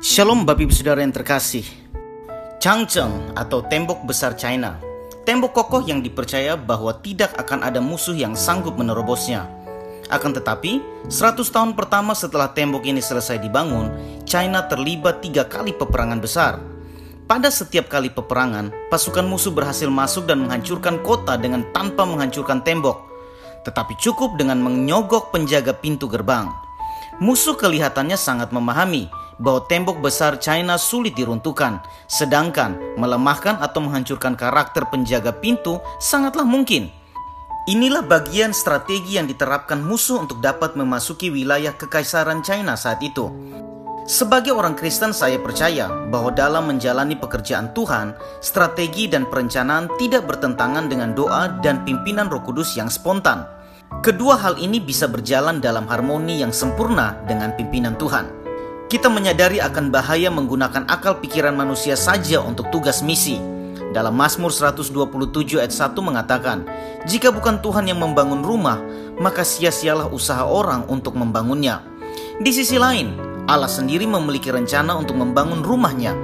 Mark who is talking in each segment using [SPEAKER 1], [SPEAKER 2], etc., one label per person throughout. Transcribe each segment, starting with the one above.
[SPEAKER 1] Shalom Bapak Ibu Saudara yang terkasih. Changcheng atau tembok besar China. Tembok kokoh yang dipercaya bahwa tidak akan ada musuh yang sanggup menerobosnya. Akan tetapi, 100 tahun pertama setelah tembok ini selesai dibangun, China terlibat tiga kali peperangan besar. Pada setiap kali peperangan, pasukan musuh berhasil masuk dan menghancurkan kota dengan tanpa menghancurkan tembok, tetapi cukup dengan menyogok penjaga pintu gerbang. Musuh kelihatannya sangat memahami bahwa tembok besar China sulit diruntuhkan, sedangkan melemahkan atau menghancurkan karakter penjaga pintu sangatlah mungkin. Inilah bagian strategi yang diterapkan musuh untuk dapat memasuki wilayah kekaisaran China saat itu. Sebagai orang Kristen, saya percaya bahwa dalam menjalani pekerjaan Tuhan, strategi dan perencanaan tidak bertentangan dengan doa dan pimpinan Roh Kudus yang spontan. Kedua hal ini bisa berjalan dalam harmoni yang sempurna dengan pimpinan Tuhan. Kita menyadari akan bahaya menggunakan akal pikiran manusia saja untuk tugas misi. Dalam Mazmur 127 ayat 1 mengatakan, "Jika bukan Tuhan yang membangun rumah, maka sia-sialah usaha orang untuk membangunnya." Di sisi lain, Allah sendiri memiliki rencana untuk membangun rumahnya.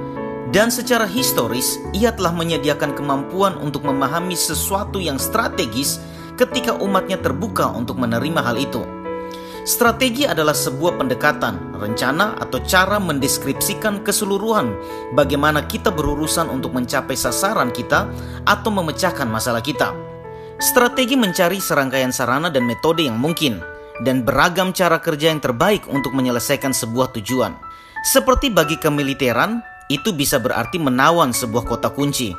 [SPEAKER 1] Dan secara historis, ia telah menyediakan kemampuan untuk memahami sesuatu yang strategis ketika umatnya terbuka untuk menerima hal itu. Strategi adalah sebuah pendekatan, rencana, atau cara mendeskripsikan keseluruhan bagaimana kita berurusan untuk mencapai sasaran kita atau memecahkan masalah kita. Strategi mencari serangkaian sarana dan metode yang mungkin, dan beragam cara kerja yang terbaik untuk menyelesaikan sebuah tujuan. Seperti bagi kemiliteran, itu bisa berarti menawan sebuah kota kunci.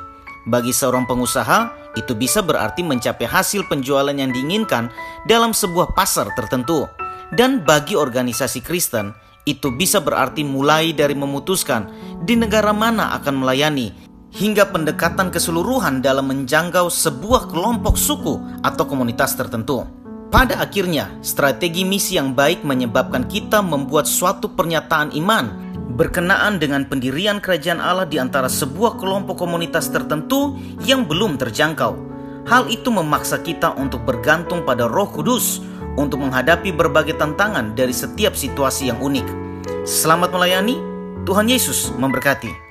[SPEAKER 1] Bagi seorang pengusaha, itu bisa berarti mencapai hasil penjualan yang diinginkan dalam sebuah pasar tertentu. Dan bagi organisasi Kristen, itu bisa berarti mulai dari memutuskan di negara mana akan melayani hingga pendekatan keseluruhan dalam menjangkau sebuah kelompok suku atau komunitas tertentu. Pada akhirnya, strategi misi yang baik menyebabkan kita membuat suatu pernyataan iman berkenaan dengan pendirian kerajaan Allah di antara sebuah kelompok komunitas tertentu yang belum terjangkau. Hal itu memaksa kita untuk bergantung pada Roh Kudus untuk menghadapi berbagai tantangan dari setiap situasi yang unik. Selamat melayani, Tuhan Yesus memberkati.